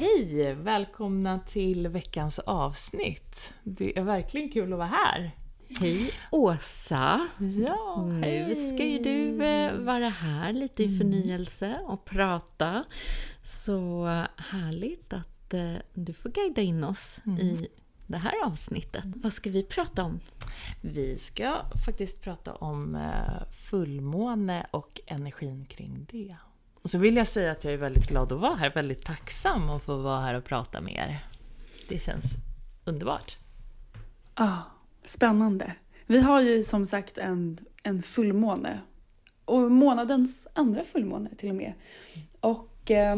Hej! Välkomna till veckans avsnitt. Det är verkligen kul att vara här. Hej Åsa! Ja, Nu ska ju du eh, vara här lite i förnyelse och prata. Så härligt att eh, du får guida in oss i det här avsnittet. Vad ska vi prata om? Vi ska faktiskt prata om eh, fullmåne och energin kring det. Och så vill jag säga att jag är väldigt glad att vara här, väldigt tacksam att få vara här och prata med er. Det känns underbart. Ja, spännande. Vi har ju som sagt en, en fullmåne. Och månadens andra fullmåne till och med. Och eh,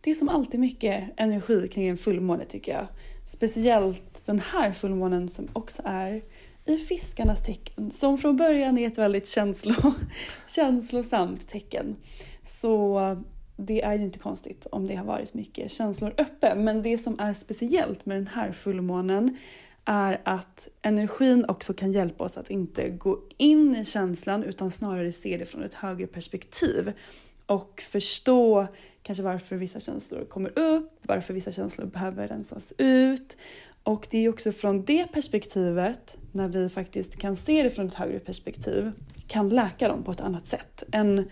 det är som alltid mycket energi kring en fullmåne tycker jag. Speciellt den här fullmånen som också är i fiskarnas tecken. Som från början är ett väldigt känslo, känslosamt tecken. Så det är ju inte konstigt om det har varit mycket känslor uppe. Men det som är speciellt med den här fullmånen är att energin också kan hjälpa oss att inte gå in i känslan utan snarare se det från ett högre perspektiv. Och förstå kanske varför vissa känslor kommer upp, varför vissa känslor behöver rensas ut. Och det är också från det perspektivet, när vi faktiskt kan se det från ett högre perspektiv, kan läka dem på ett annat sätt än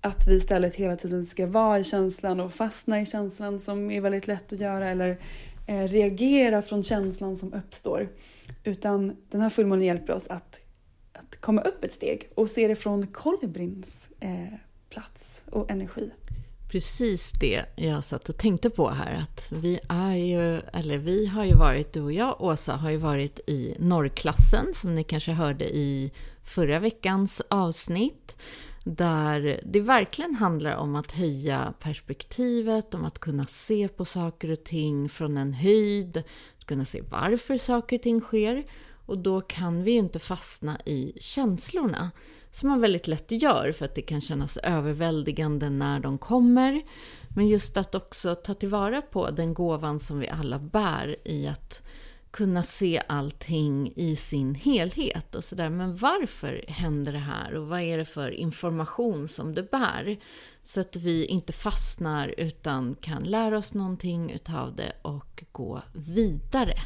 att vi istället hela tiden ska vara i känslan och fastna i känslan som är väldigt lätt att göra eller eh, reagera från känslan som uppstår. Utan den här fullmånen hjälper oss att, att komma upp ett steg och se det från kolibrins eh, plats och energi. Precis det jag satt och tänkte på här. Att vi är ju, eller vi har ju varit, du och jag Åsa, har ju varit i norrklassen som ni kanske hörde i förra veckans avsnitt. Där det verkligen handlar om att höja perspektivet, om att kunna se på saker och ting från en höjd, att kunna se varför saker och ting sker. Och då kan vi ju inte fastna i känslorna. Som man väldigt lätt gör för att det kan kännas överväldigande när de kommer. Men just att också ta tillvara på den gåvan som vi alla bär i att kunna se allting i sin helhet och sådär. Men varför händer det här och vad är det för information som det bär? Så att vi inte fastnar utan kan lära oss någonting utav det och gå vidare.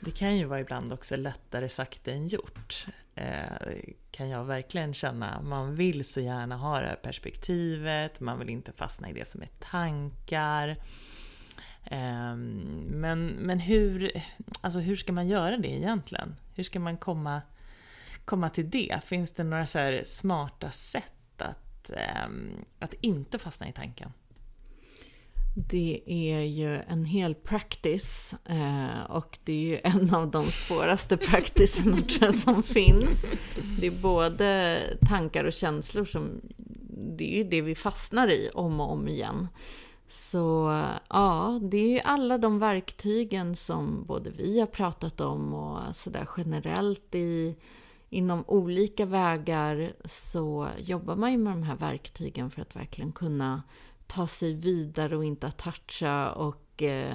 Det kan ju vara ibland också lättare sagt än gjort. Eh, kan jag verkligen känna. Man vill så gärna ha det här perspektivet, man vill inte fastna i det som är tankar. Ehm, men, men hur, alltså hur ska man göra det egentligen? Hur ska man komma, komma till det? Finns det några så smarta sätt att, ehm, att inte fastna i tanken? Det är ju en hel practice eh, och det är ju en av de svåraste practicerna som finns. Det är både tankar och känslor som, det är ju det vi fastnar i om och om igen. Så ja, det är ju alla de verktygen som både vi har pratat om och sådär generellt i, inom olika vägar så jobbar man ju med de här verktygen för att verkligen kunna ta sig vidare och inte att toucha och eh,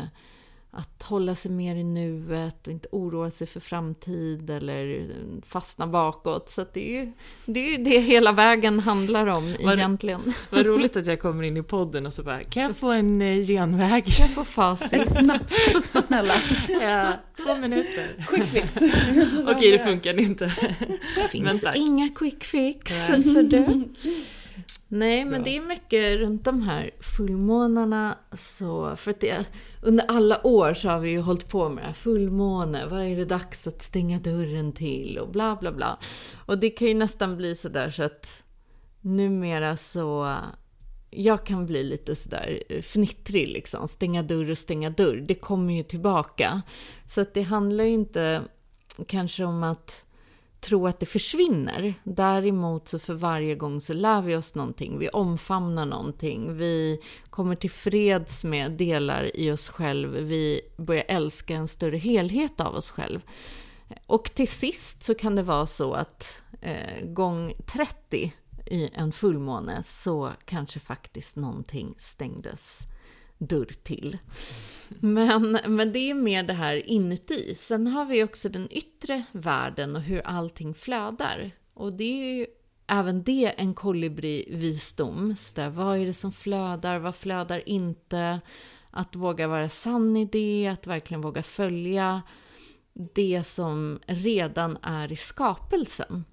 att hålla sig mer i nuet och inte oroa sig för framtid eller fastna bakåt. Så det är ju det, är det hela vägen handlar om vad, egentligen. Vad roligt att jag kommer in i podden och så bara, kan jag få en eh, genväg? Kan jag få facit? Ett snabbt tips, snälla. Ja, två minuter. Quick fix. Okej, det funkar inte. Det finns inga quick fix. Så du. Nej, men det är mycket runt de här fullmånarna. Så, för att det, under alla år så har vi ju hållit på med det här. Fullmåne, vad är det dags att stänga dörren till? Och bla bla bla. Och det kan ju nästan bli sådär så att numera så... Jag kan bli lite sådär fnittrig liksom. Stänga dörr och stänga dörr. Det kommer ju tillbaka. Så att det handlar ju inte kanske om att tro att det försvinner. Däremot så för varje gång så lär vi oss någonting, vi omfamnar någonting, vi kommer till freds med delar i oss själv, vi börjar älska en större helhet av oss själv. Och till sist så kan det vara så att eh, gång 30 i en fullmåne så kanske faktiskt någonting stängdes dörr till. Men, men det är mer det här inuti. Sen har vi också den yttre världen och hur allting flödar. Och det är ju även det en kolibri-visdom. vad är det som flödar? Vad flödar inte? Att våga vara sann i det, att verkligen våga följa det som redan är i skapelsen.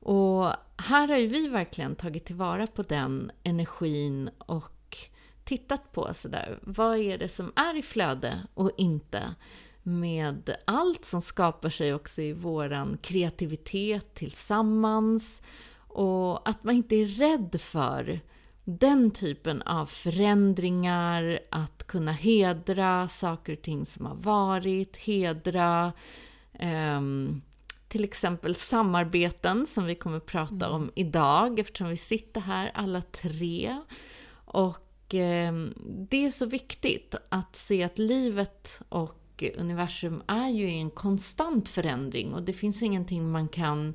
Och här har ju vi verkligen tagit tillvara på den energin och tittat på sådär, vad är det som är i flöde och inte? Med allt som skapar sig också i våran kreativitet tillsammans och att man inte är rädd för den typen av förändringar, att kunna hedra saker och ting som har varit, hedra eh, till exempel samarbeten som vi kommer prata mm. om idag eftersom vi sitter här alla tre. Och det är så viktigt att se att livet och universum är ju i en konstant förändring och det finns ingenting man kan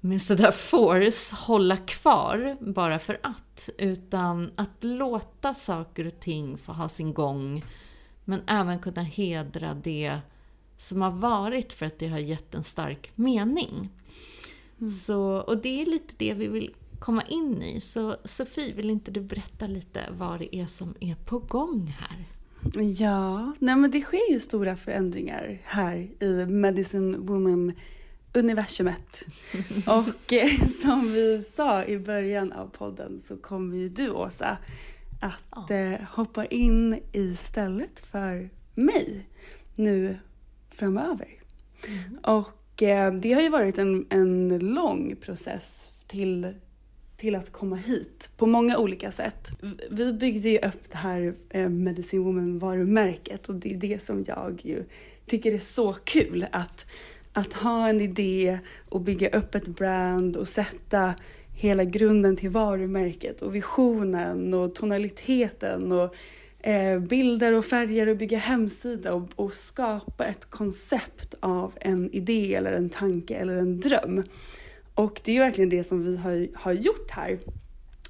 med sådär force hålla kvar bara för att. Utan att låta saker och ting få ha sin gång men även kunna hedra det som har varit för att det har gett en stark mening. Mm. Så, och det är lite det vi vill komma in i. Så Sofie, vill inte du berätta lite vad det är som är på gång här? Ja, nej men det sker ju stora förändringar här i Medicine Woman-universumet. Och eh, som vi sa i början av podden så kommer ju du, Åsa, att eh, hoppa in istället för mig nu framöver. Mm. Och eh, det har ju varit en, en lång process till till att komma hit på många olika sätt. Vi byggde ju upp det här eh, Medicine Woman-varumärket och det är det som jag ju tycker är så kul att, att ha en idé och bygga upp ett brand och sätta hela grunden till varumärket och visionen och tonaliteten och eh, bilder och färger och bygga hemsida och, och skapa ett koncept av en idé eller en tanke eller en dröm. Och det är verkligen det som vi har, har gjort här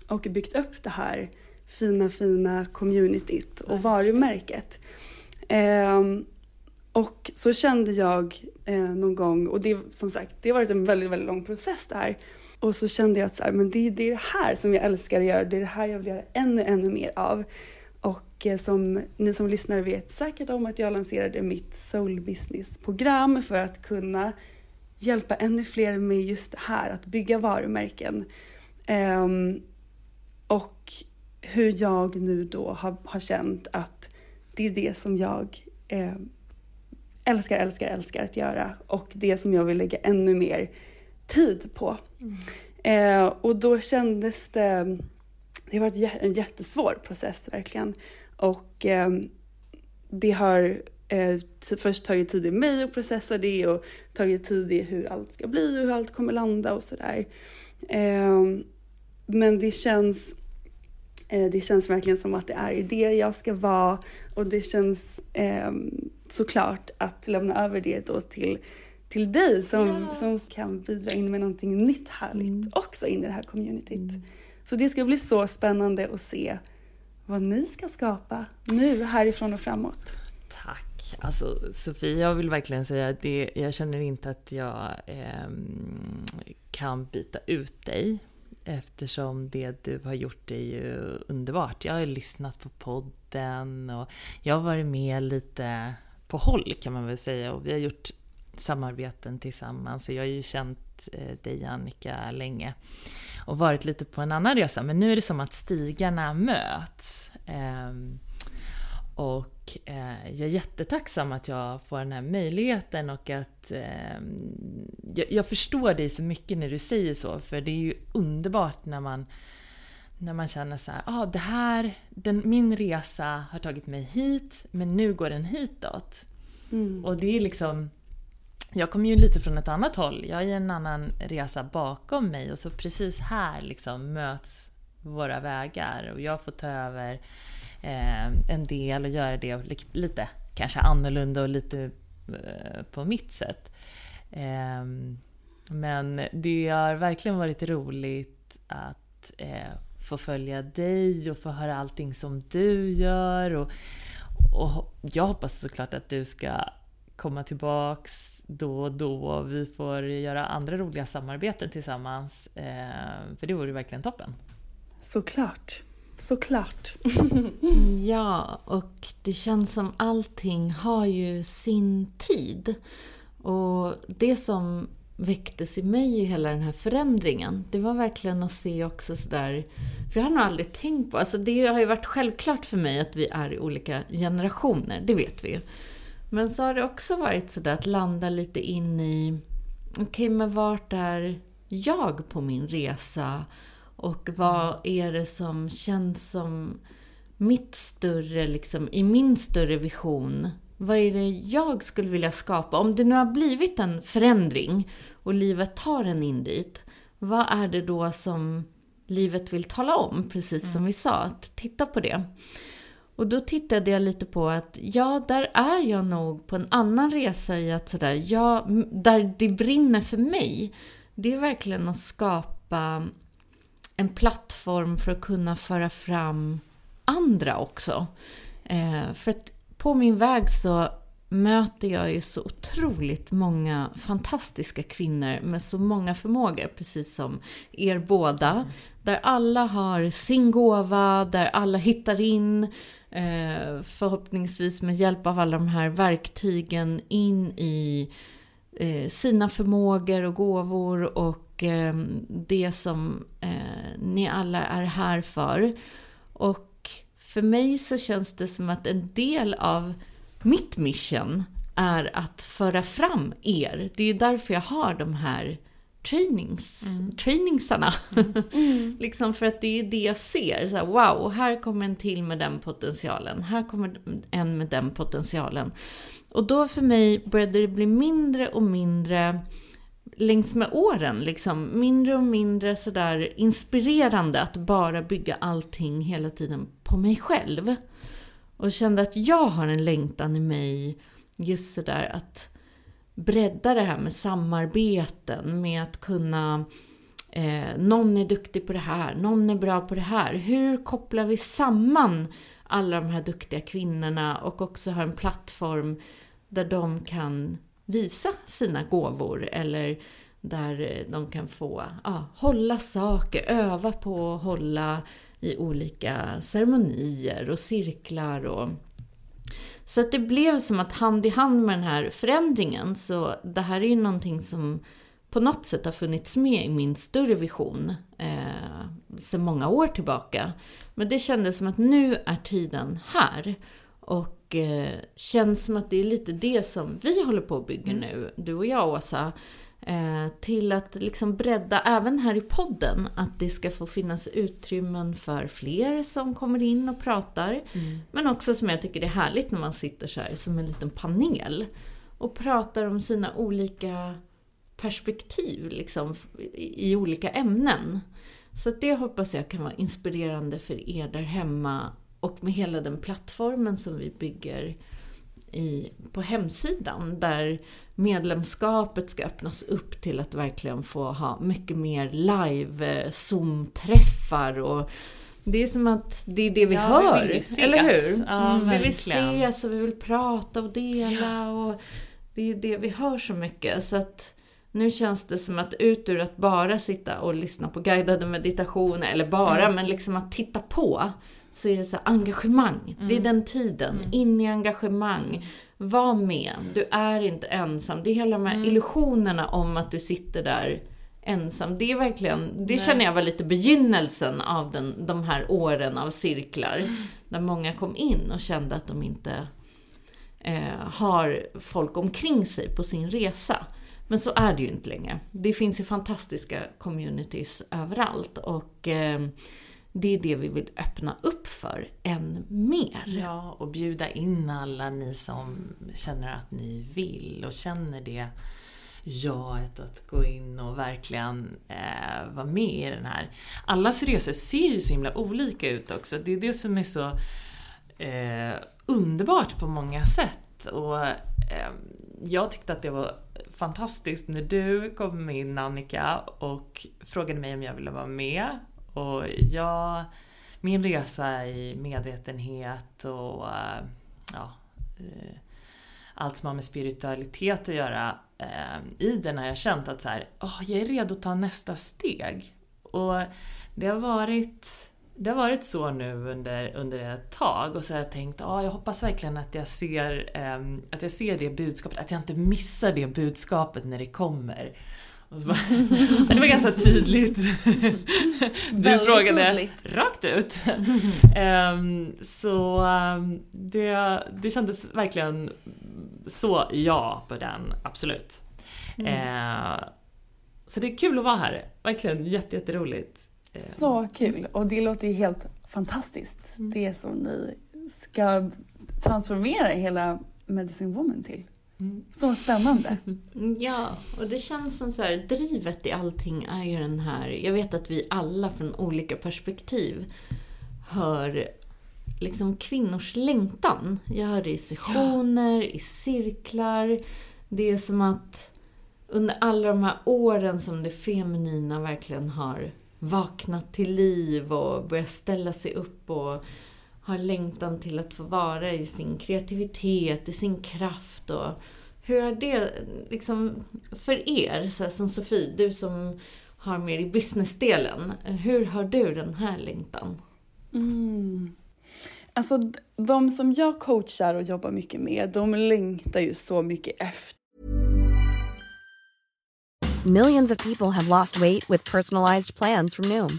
och byggt upp det här fina, fina communityt och varumärket. Eh, Och så kände jag eh, någon gång, och det som sagt, det har varit en väldigt, väldigt lång process det här. Och så kände jag att så här, men det, det är det här som jag älskar att göra, det är det här jag vill göra ännu, ännu mer av. Och eh, som ni som lyssnar vet säkert om att jag lanserade mitt Soul Business-program för att kunna hjälpa ännu fler med just det här, att bygga varumärken. Um, och hur jag nu då har, har känt att det är det som jag eh, älskar, älskar, älskar att göra och det som jag vill lägga ännu mer tid på. Mm. Eh, och då kändes det, det var en jättesvår process verkligen. Och eh, det har eh, först tagit tid i mig att processa det och tagit tid i hur allt ska bli och hur allt kommer landa och sådär. Eh, men det känns eh, det känns verkligen som att det är det jag ska vara och det känns eh, såklart att lämna över det då till, till dig som, ja. som kan bidra in med någonting nytt härligt mm. också in i det här communityt. Mm. Så det ska bli så spännande att se vad ni ska skapa nu härifrån och framåt. Tack! Alltså Sofie, jag vill verkligen säga att det, jag känner inte att jag eh, kan byta ut dig eftersom det du har gjort är ju underbart. Jag har lyssnat på podden och jag har varit med lite på håll kan man väl säga och vi har gjort samarbeten tillsammans och jag har ju känt eh, dig Annika länge och varit lite på en annan resa men nu är det som att stigarna möts. Eh, och eh, jag är jättetacksam att jag får den här möjligheten och att eh, jag, jag, förstår dig så mycket när du säger så, för det är ju underbart när man när man känner så här, ah, det här, den, min resa har tagit mig hit, men nu går den hitåt. Mm. Och det är liksom, jag kommer ju lite från ett annat håll, jag har ju en annan resa bakom mig och så precis här liksom möts våra vägar och jag får ta över Eh, en del och göra det lite kanske annorlunda och lite eh, på mitt sätt. Ehm, men det har verkligen varit roligt att eh, få följa dig och få höra allting som du gör. Och, och jag hoppas såklart att du ska komma tillbaks då och då och vi får göra andra roliga samarbeten tillsammans. För det vore verkligen toppen. Såklart. Såklart. ja, och det känns som allting har ju sin tid. Och det som väcktes i mig i hela den här förändringen, det var verkligen att se också sådär, för jag har nog aldrig tänkt på, alltså det har ju varit självklart för mig att vi är i olika generationer, det vet vi ju. Men så har det också varit sådär att landa lite in i, okej okay, men vart är jag på min resa? Och vad är det som känns som mitt större, liksom, i min större vision? Vad är det jag skulle vilja skapa? Om det nu har blivit en förändring och livet tar en in dit, vad är det då som livet vill tala om? Precis som mm. vi sa, att titta på det. Och då tittade jag lite på att ja, där är jag nog på en annan resa i att sådär, ja, där det brinner för mig, det är verkligen att skapa en plattform för att kunna föra fram andra också. Eh, för att på min väg så möter jag ju så otroligt många fantastiska kvinnor med så många förmågor, precis som er båda. Mm. Där alla har sin gåva, där alla hittar in, eh, förhoppningsvis med hjälp av alla de här verktygen, in i eh, sina förmågor och gåvor och eh, det som eh, ni alla är här för. Och för mig så känns det som att en del av mitt mission är att föra fram er. Det är ju därför jag har de här trainings, mm. trainingsarna. Mm. liksom för att det är det jag ser. Så här, wow, här kommer en till med den potentialen. Här kommer en med den potentialen. Och då för mig började det bli mindre och mindre längs med åren liksom mindre och mindre sådär inspirerande att bara bygga allting hela tiden på mig själv. Och kände att jag har en längtan i mig just sådär att bredda det här med samarbeten, med att kunna eh, någon är duktig på det här, någon är bra på det här. Hur kopplar vi samman alla de här duktiga kvinnorna och också ha en plattform där de kan visa sina gåvor eller där de kan få ja, hålla saker, öva på att hålla i olika ceremonier och cirklar. Och... Så att det blev som att hand i hand med den här förändringen, så det här är ju någonting som på något sätt har funnits med i min större vision eh, sedan många år tillbaka. Men det kändes som att nu är tiden här. Och eh, känns som att det är lite det som vi håller på att bygga mm. nu, du och jag Åsa. Eh, till att liksom bredda, även här i podden, att det ska få finnas utrymmen för fler som kommer in och pratar. Mm. Men också som jag tycker det är härligt när man sitter så här som en liten panel och pratar om sina olika perspektiv liksom, i olika ämnen. Så det hoppas jag kan vara inspirerande för er där hemma och med hela den plattformen som vi bygger i, på hemsidan där medlemskapet ska öppnas upp till att verkligen få ha mycket mer live eh, Zoom-träffar och det är som att det är det vi ja, hör, vi eller hur? Ja, mm, vi vill ses och vi vill prata och dela och det är det vi hör så mycket. Så att nu känns det som att ut ur att bara sitta och lyssna på guidade meditationer, eller bara, mm. men liksom att titta på, så är det så engagemang. Mm. Det är mm. den tiden. Mm. In i engagemang. Var med. Du är inte ensam. Det är hela de här mm. illusionerna om att du sitter där ensam. Det är verkligen, det Nej. känner jag var lite begynnelsen av den, de här åren av cirklar. Där många kom in och kände att de inte eh, har folk omkring sig på sin resa. Men så är det ju inte längre. Det finns ju fantastiska communities överallt och eh, det är det vi vill öppna upp för än mer. Ja, och bjuda in alla ni som känner att ni vill och känner det jaet att gå in och verkligen eh, vara med i den här. Allas resor ser ju så himla olika ut också. Det är det som är så eh, underbart på många sätt. Och eh, jag tyckte att det var fantastiskt när du kom in Annika och frågade mig om jag ville vara med. Och jag, min resa i medvetenhet och eh, ja, eh, allt som har med spiritualitet att göra, eh, i den har jag känt att så här, oh, jag är redo att ta nästa steg. Och det har varit det har varit så nu under, under ett tag och så har jag tänkt, oh, jag hoppas verkligen att jag, ser, att jag ser det budskapet, att jag inte missar det budskapet när det kommer. Bara, det var ganska tydligt. Du frågade rakt ut. um, så um, det, det kändes verkligen så ja på den, absolut. Mm. Uh, så det är kul att vara här, verkligen jätteroligt. Så kul och det låter ju helt fantastiskt. Mm. Det som ni ska transformera hela Medicine Woman till. Så spännande! Ja, och det känns som så här, drivet i allting är ju den här, jag vet att vi alla från olika perspektiv hör liksom kvinnors längtan. Jag hör det i sessioner, ja. i cirklar. Det är som att under alla de här åren som det feminina verkligen har vaknat till liv och börjat ställa sig upp och har längtan till att få vara i sin kreativitet, i sin kraft. Och hur är det liksom för er, så här, som Sofie, du som har mer i businessdelen. Hur har du den här längtan? Mm. Alltså de som jag coachar och jobbar mycket med, de längtar ju så mycket efter Millions of people have lost weight with personalized plans from Noom.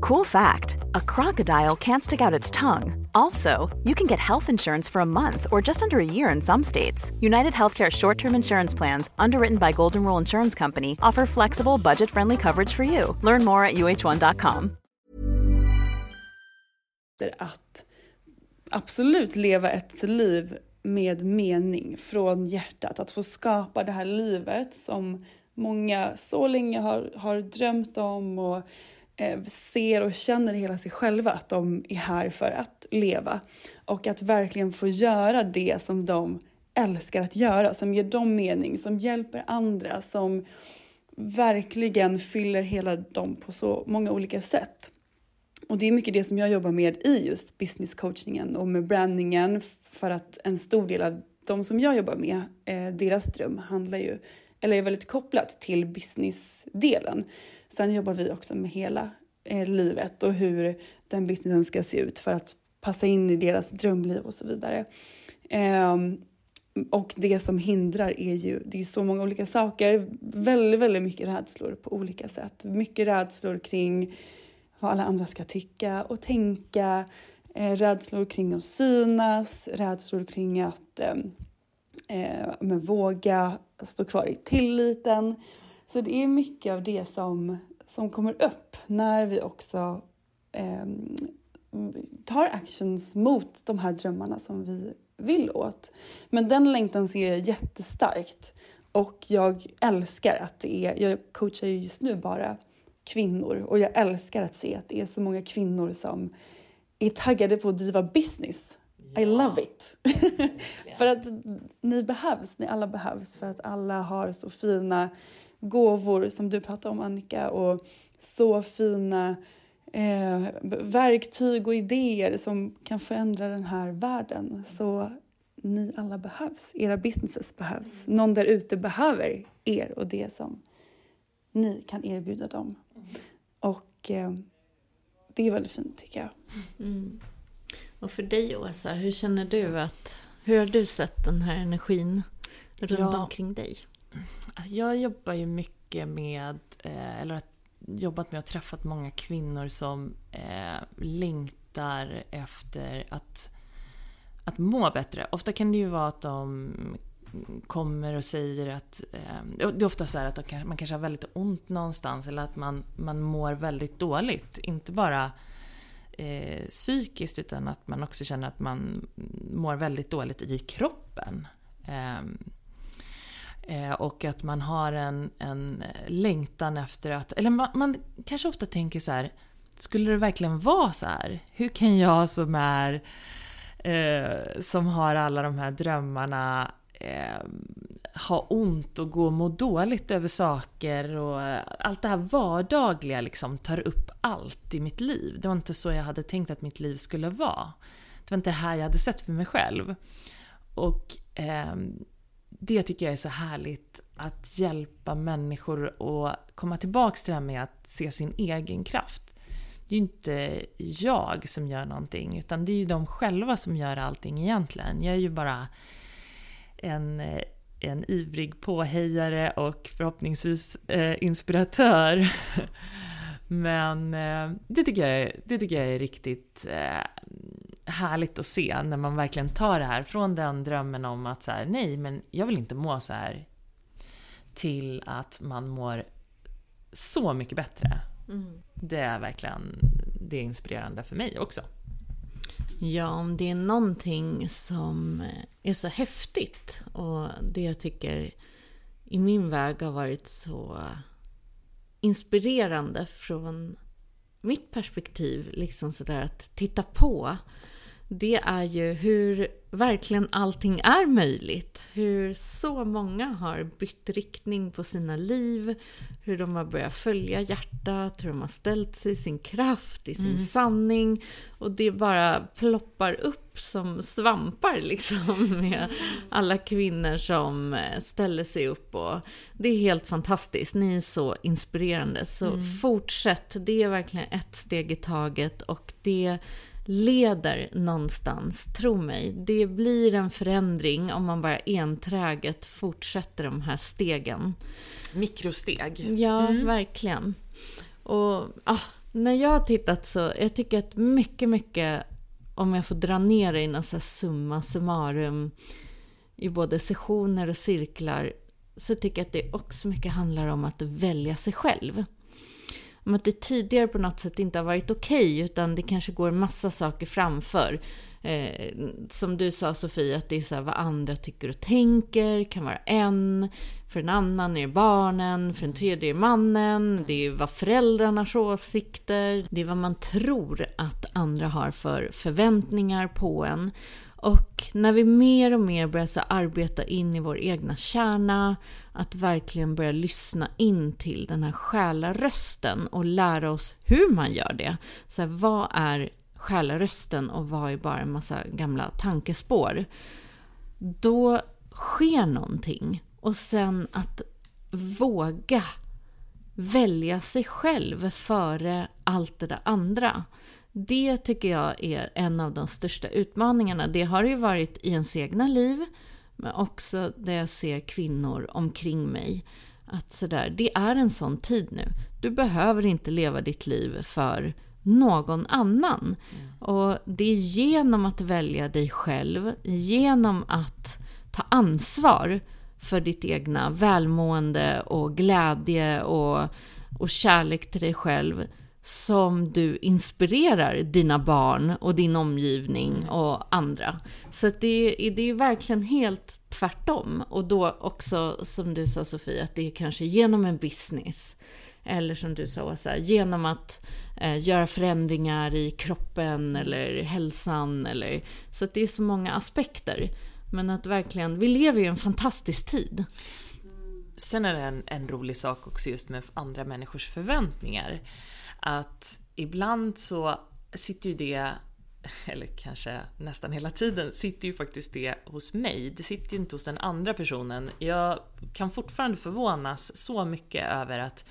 Cool fact a crocodile can't stick out its tongue. Also, you can get health insurance for a month or just under a year in some states. United Healthcare short term insurance plans, underwritten by Golden Rule Insurance Company, offer flexible, budget friendly coverage for you. Learn more at uh1.com. Att absolut leva ett liv med mening från hjärtat. Att få skapa det här livet som många så länge har, har drömt om och Eh, ser och känner i hela sig själva att de är här för att leva. Och att verkligen få göra det som de älskar att göra, som ger dem mening, som hjälper andra, som verkligen fyller hela dem på så många olika sätt. Och det är mycket det som jag jobbar med i just business coachningen och med brandingen för att en stor del av de som jag jobbar med, eh, deras dröm handlar ju, eller är väldigt kopplat till businessdelen. Sen jobbar vi också med hela eh, livet och hur den businessen ska se ut för att passa in i deras drömliv och så vidare. Eh, och det som hindrar är ju, det är så många olika saker, väldigt, väldigt mycket rädslor på olika sätt. Mycket rädslor kring vad alla andra ska tycka och tänka, eh, rädslor kring att synas, rädslor kring att ehm, eh, men våga stå kvar i tilliten. Så det är mycket av det som, som kommer upp när vi också eh, tar actions mot de här drömmarna som vi vill åt. Men den längtan ser jag jättestarkt och jag älskar att det är, jag coachar ju just nu bara kvinnor och jag älskar att se att det är så många kvinnor som är taggade på att driva business. Ja. I love it! för att ni behövs, ni alla behövs för att alla har så fina gåvor som du pratar om Annika och så fina eh, verktyg och idéer som kan förändra den här världen. Så ni alla behövs, era businesses behövs. Någon där ute behöver er och det som ni kan erbjuda dem. Och eh, det är väldigt fint tycker jag. Mm. Och för dig Åsa, hur känner du att, hur har du sett den här energin runt ja, omkring dig? Alltså jag jobbar ju mycket med, eh, eller har jobbat med och träffat många kvinnor som eh, längtar efter att, att må bättre. Ofta kan det ju vara att de kommer och säger att... Eh, det är ofta så att man kanske har väldigt ont någonstans eller att man, man mår väldigt dåligt. Inte bara eh, psykiskt utan att man också känner att man mår väldigt dåligt i kroppen. Eh, eh, och att man har en, en längtan efter att... Eller man, man kanske ofta tänker så här, skulle det verkligen vara så här? Hur kan jag som är... Eh, som har alla de här drömmarna eh, ha ont och gå och må dåligt över saker och eh, allt det här vardagliga liksom tar upp allt i mitt liv. Det var inte så jag hade tänkt att mitt liv skulle vara. Det var inte det här jag hade sett för mig själv. Och eh, det tycker jag är så härligt att hjälpa människor att komma tillbaks till det här med att se sin egen kraft. Det är ju inte jag som gör någonting, utan det är ju de själva som gör allting egentligen. Jag är ju bara en, en ivrig påhejare och förhoppningsvis eh, inspiratör. Men eh, det, tycker jag, det tycker jag är riktigt eh, härligt att se när man verkligen tar det här från den drömmen om att så här, nej, men jag vill inte må så här till att man mår så mycket bättre. Mm. Det är verkligen det är inspirerande för mig också. Ja, om det är någonting som är så häftigt och det jag tycker i min väg har varit så inspirerande från mitt perspektiv, liksom sådär att titta på det är ju hur verkligen allting är möjligt. Hur så många har bytt riktning på sina liv, hur de har börjat följa hjärtat, hur de har ställt sig i sin kraft, i sin mm. sanning. Och det bara ploppar upp som svampar liksom med alla kvinnor som eh, ställer sig upp. Och det är helt fantastiskt. Ni är så inspirerande. Så mm. fortsätt. Det är verkligen ett steg i taget och det leder någonstans, tro mig. Det blir en förändring om man bara enträget fortsätter de här stegen. Mikrosteg. Ja, mm. verkligen. Och ah, när jag har tittat så, jag tycker att mycket, mycket, om jag får dra ner det i någon summa summarum, i både sessioner och cirklar, så tycker jag att det också mycket handlar om att välja sig själv om att det tidigare på något sätt inte har varit okej, okay, utan det kanske går en massa saker framför. Eh, som du sa Sofie, att det är så vad andra tycker och tänker, kan vara en. För en annan är det barnen, för en tredje är det mannen. Det är vad föräldrarnas åsikter. Det är vad man tror att andra har för förväntningar på en. Och när vi mer och mer börjar så arbeta in i vår egna kärna, att verkligen börja lyssna in till den här själarösten och lära oss hur man gör det. Så här, vad är själarösten och vad är bara en massa gamla tankespår? Då sker någonting. Och sen att våga välja sig själv före allt det där andra. Det tycker jag är en av de största utmaningarna. Det har ju varit i ens egna liv, men också där jag ser kvinnor omkring mig. Att sådär, det är en sån tid nu. Du behöver inte leva ditt liv för någon annan. Mm. Och det är genom att välja dig själv, genom att ta ansvar för ditt egna välmående och glädje och, och kärlek till dig själv som du inspirerar dina barn och din omgivning och andra. Så det, det är verkligen helt tvärtom. Och då också, som du sa Sofie, att det är kanske genom en business. Eller som du sa, Åsa, genom att eh, göra förändringar i kroppen eller hälsan. Eller, så att det är så många aspekter. Men att verkligen, vi lever ju en fantastisk tid. Sen är det en, en rolig sak också just med andra människors förväntningar att ibland så sitter ju det, eller kanske nästan hela tiden, sitter ju faktiskt det hos mig. Det sitter ju inte hos den andra personen. Jag kan fortfarande förvånas så mycket över att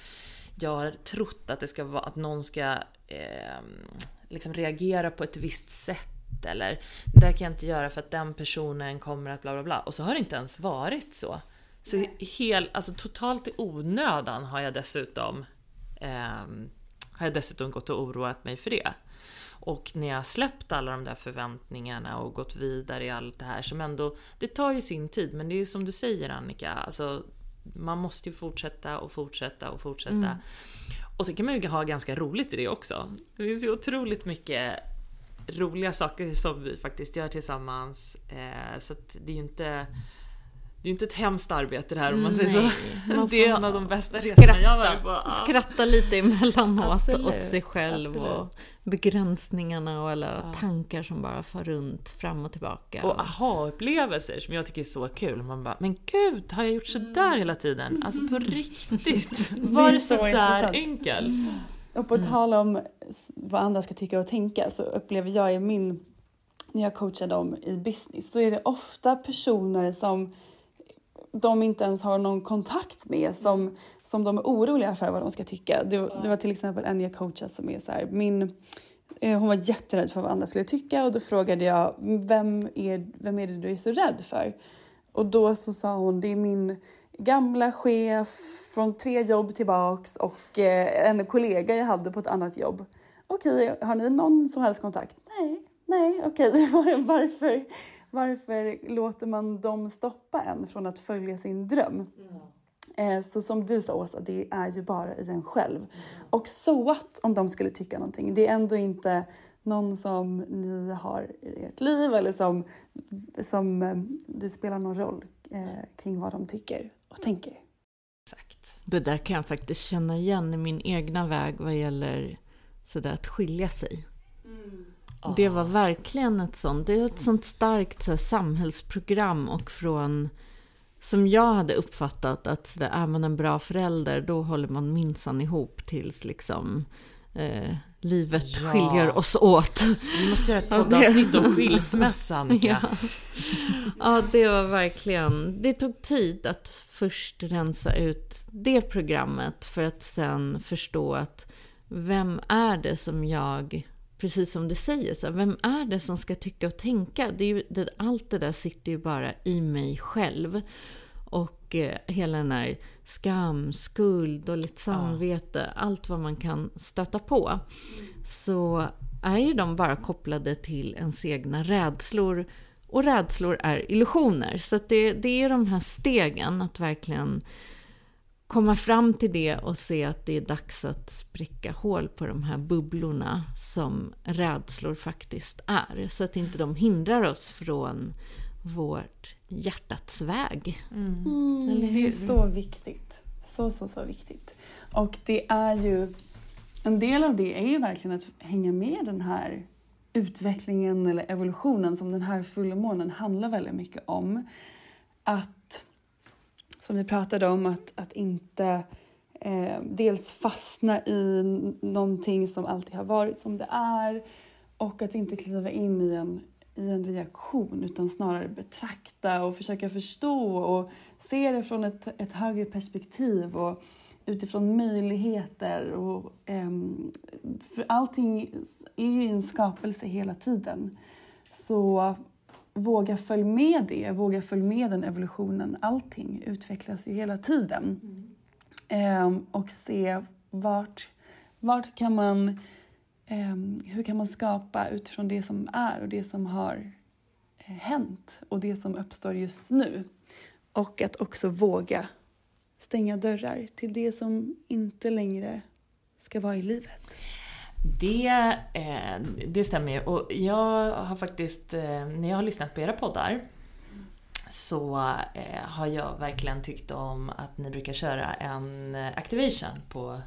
jag har trott att det ska vara att någon ska eh, liksom reagera på ett visst sätt eller det där kan jag inte göra för att den personen kommer att bla bla bla. Och så har det inte ens varit så. Så hel, alltså totalt i onödan har jag dessutom eh, har jag dessutom gått och oroat mig för det. Och när jag släppt alla de där förväntningarna och gått vidare i allt det här som ändå, det tar ju sin tid men det är som du säger Annika, alltså man måste ju fortsätta och fortsätta och fortsätta. Mm. Och sen kan man ju ha ganska roligt i det också. Det finns ju otroligt mycket roliga saker som vi faktiskt gör tillsammans. Eh, så det är ju inte det är inte ett hemskt arbete det här om man säger så. Man det är en av de bästa resorna jag varit på. Ja. Skratta lite emellanåt Absolut. åt sig själv Absolut. och begränsningarna och alla ja. tankar som bara far runt fram och tillbaka. Och aha-upplevelser som jag tycker är så kul. Man bara, men gud, har jag gjort sådär hela tiden? Alltså på riktigt. Var det sådär enkel? Och på mm. tal om vad andra ska tycka och tänka så upplever jag i min när jag coachar dem i business så är det ofta personer som de inte ens har någon kontakt med som, som de är oroliga för vad de ska tycka. Det, det var till exempel en jag coachade som är så här, min, eh, hon var jätterädd för vad andra skulle tycka och då frågade jag vem är, vem är det du är så rädd för? Och då så sa hon det är min gamla chef från tre jobb tillbaks och eh, en kollega jag hade på ett annat jobb. Okej, har ni någon som helst kontakt? Nej, nej, okej, varför? Varför låter man dem stoppa en från att följa sin dröm? Mm. Så som du sa Åsa, det är ju bara i en själv. Mm. Och så att om de skulle tycka någonting, det är ändå inte någon som ni har i ert liv eller som, som eh, det spelar någon roll eh, kring vad de tycker och tänker. Exakt. Det där kan jag faktiskt känna igen i min egna väg vad gäller sådär att skilja sig. Det var verkligen ett sånt, det är ett sånt starkt så här, samhällsprogram och från som jag hade uppfattat att så där, är man en bra förälder då håller man minsann ihop tills liksom eh, livet ja. skiljer oss åt. Vi måste göra ett poddavsnitt om skilsmässa, Annika. Ja. ja, det var verkligen... Det tog tid att först rensa ut det programmet för att sen förstå att vem är det som jag precis som du säger, så vem är det som ska tycka och tänka? Det är ju, det, allt det där sitter ju bara i mig själv. Och eh, hela den här skam, skuld, och lite samvete, ja. allt vad man kan stöta på. Så är ju de bara kopplade till ens egna rädslor. Och rädslor är illusioner. Så det, det är de här stegen att verkligen komma fram till det och se att det är dags att spräcka hål på de här bubblorna som rädslor faktiskt är. Så att inte de hindrar oss från vårt hjärtats väg. Mm, Eller det är så viktigt. Så, så, så viktigt. Och det är ju... En del av det är ju verkligen att hänga med den här utvecklingen eller evolutionen som den här fullmånen handlar väldigt mycket om. Att, som vi pratade om, att, att inte eh, dels fastna i någonting som alltid har varit som det är och att inte kliva in i en, i en reaktion utan snarare betrakta och försöka förstå och se det från ett, ett högre perspektiv och utifrån möjligheter. Och, eh, för allting är ju en skapelse hela tiden. Så våga följa med det, våga följa med den evolutionen. Allting utvecklas ju hela tiden. Ehm, och se vart, vart kan man, eh, hur kan man skapa utifrån det som är och det som har eh, hänt och det som uppstår just nu. Och att också våga stänga dörrar till det som inte längre ska vara i livet. Det, eh, det stämmer ju. Och jag har faktiskt, eh, när jag har lyssnat på era poddar, så eh, har jag verkligen tyckt om att ni brukar köra en eh, activation på,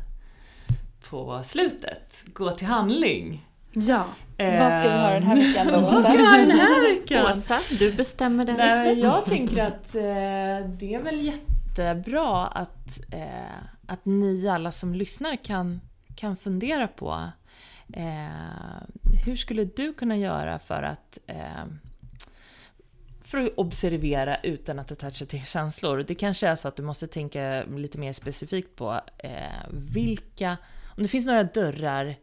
på slutet. Gå till handling. Ja, vad ska vi höra den här veckan då? Vad ska vi ha den här veckan? Åsa, du bestämmer den. Nej, jag tänker att eh, det är väl jättebra att, eh, att ni alla som lyssnar kan, kan fundera på eh, Eh, hur skulle du kunna göra för att eh, för att observera utan att attacha till känslor. Det kanske är så att du måste tänka lite mer specifikt på eh, vilka, om det finns några dörrar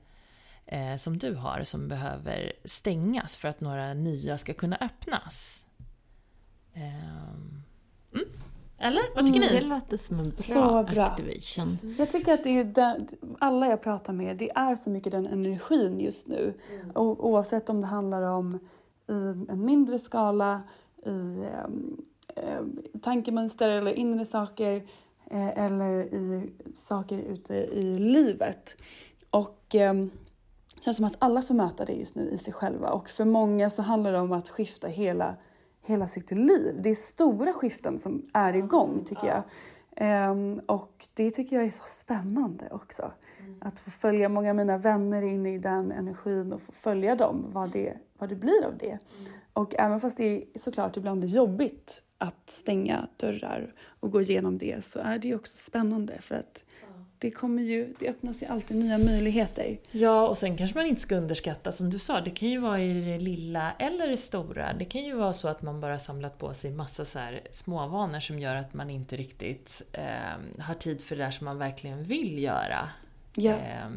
eh, som du har som behöver stängas för att några nya ska kunna öppnas. Eh, mm. Eller? Vad tycker Det ni? låter som en bra, Så bra. activation. Jag tycker att det är den, alla jag pratar med, det är så mycket den energin just nu. Och, oavsett om det handlar om i en mindre skala, i eh, tankemönster eller inre saker eh, eller i saker ute i livet. Och eh, det känns som att alla får möta det just nu i sig själva. Och för många så handlar det om att skifta hela, hela sitt liv. Det är stora skiften som är igång tycker jag. Ehm, och det tycker jag är så spännande också. Att få följa många av mina vänner in i den energin och få följa dem, vad det, vad det blir av det. Och även fast det är såklart ibland är jobbigt att stänga dörrar och gå igenom det så är det ju också spännande för att det kommer ju, det öppnas ju alltid nya möjligheter. Ja, och sen kanske man inte ska underskatta, som du sa, det kan ju vara i det lilla eller det stora. Det kan ju vara så att man bara samlat på sig massa så här småvanor som gör att man inte riktigt eh, har tid för det där som man verkligen vill göra. Ja. Eh,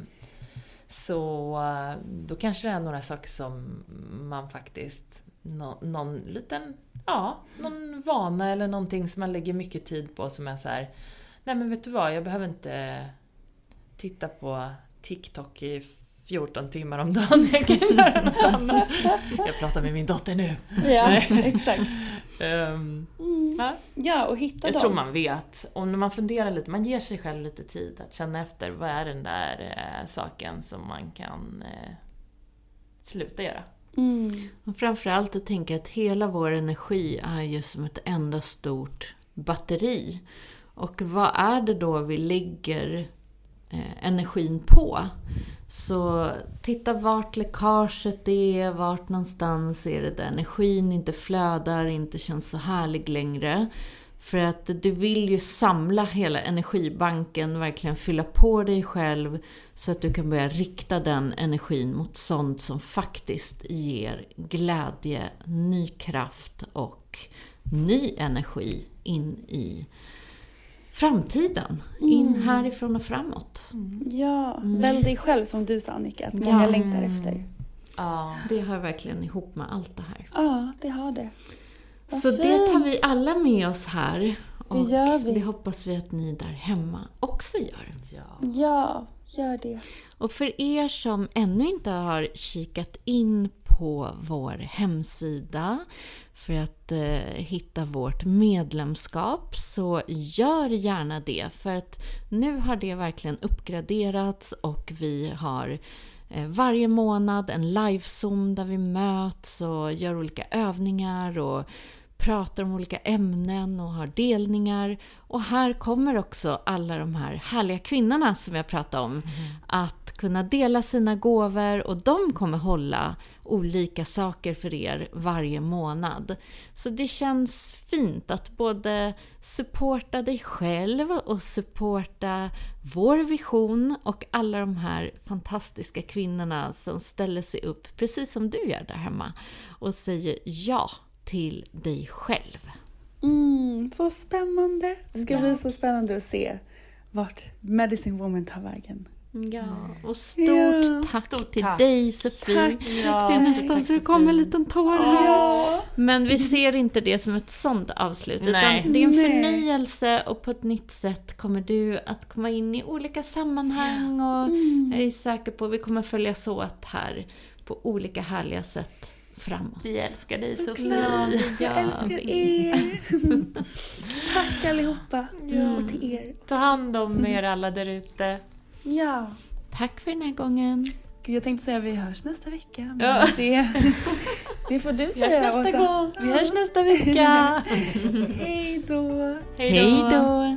så då kanske det är några saker som man faktiskt, nå, någon liten, ja, någon vana eller någonting som man lägger mycket tid på som är så här. nej men vet du vad, jag behöver inte titta på TikTok i 14 timmar om dagen. Jag kan göra något annat. Jag pratar med min dotter nu. Ja, exakt. Ehm, ja. Ja, och hitta Jag dem. tror man vet. Och när man funderar lite, man ger sig själv lite tid att känna efter. Vad är den där eh, saken som man kan eh, sluta göra? Mm. Och framförallt att tänka att hela vår energi är ju som ett enda stort batteri. Och vad är det då vi lägger Eh, energin på? Så titta vart läckaget är, vart någonstans är det där energin inte flödar, inte känns så härlig längre. För att du vill ju samla hela energibanken, verkligen fylla på dig själv så att du kan börja rikta den energin mot sånt som faktiskt ger glädje, ny kraft och ny energi in i framtiden. In härifrån och framåt. Ja, välj dig själv som du sa Annika, att många Ja. längtar efter. Ja. Det hör verkligen ihop med allt det här. Ja, det har det. Vad Så det tar vi alla med oss här. Och gör vi. det hoppas vi att ni där hemma också gör. ja. Ja, gör det. Och för er som ännu inte har kikat in på vår hemsida. För att eh, hitta vårt medlemskap så gör gärna det. För att nu har det verkligen uppgraderats och vi har eh, varje månad en livezoom där vi möts och gör olika övningar och pratar om olika ämnen och har delningar. Och här kommer också alla de här härliga kvinnorna som jag pratade om mm. att kunna dela sina gåvor och de kommer hålla olika saker för er varje månad. Så det känns fint att både supporta dig själv och supporta vår vision och alla de här fantastiska kvinnorna som ställer sig upp, precis som du gör där hemma, och säger ja till dig själv. Mm, så spännande! Det ska ja. bli så spännande att se vart Medicine Woman tar vägen. Ja, och stort ja, tack stort till tack. dig Sofie. Tack. Ja, det är nästan så det kommer en liten tår här. Ja. Men vi ser inte det som ett sånt avslut. Nej. Utan det är en förnyelse och på ett nytt sätt kommer du att komma in i olika sammanhang. Och mm. jag är säker på att vi kommer följas åt här på olika härliga sätt framåt. Vi älskar dig Sofie. Jag älskar er. Tack allihopa. Ja. Och till er. Ta hand om er alla där ute. Ja. Tack för den här gången. Gud, jag tänkte säga att vi hörs nästa vecka. Men ja. det, det får du säga Vi hörs nästa Åsa. gång. Vi hörs nästa vecka. Hej då. Hej då.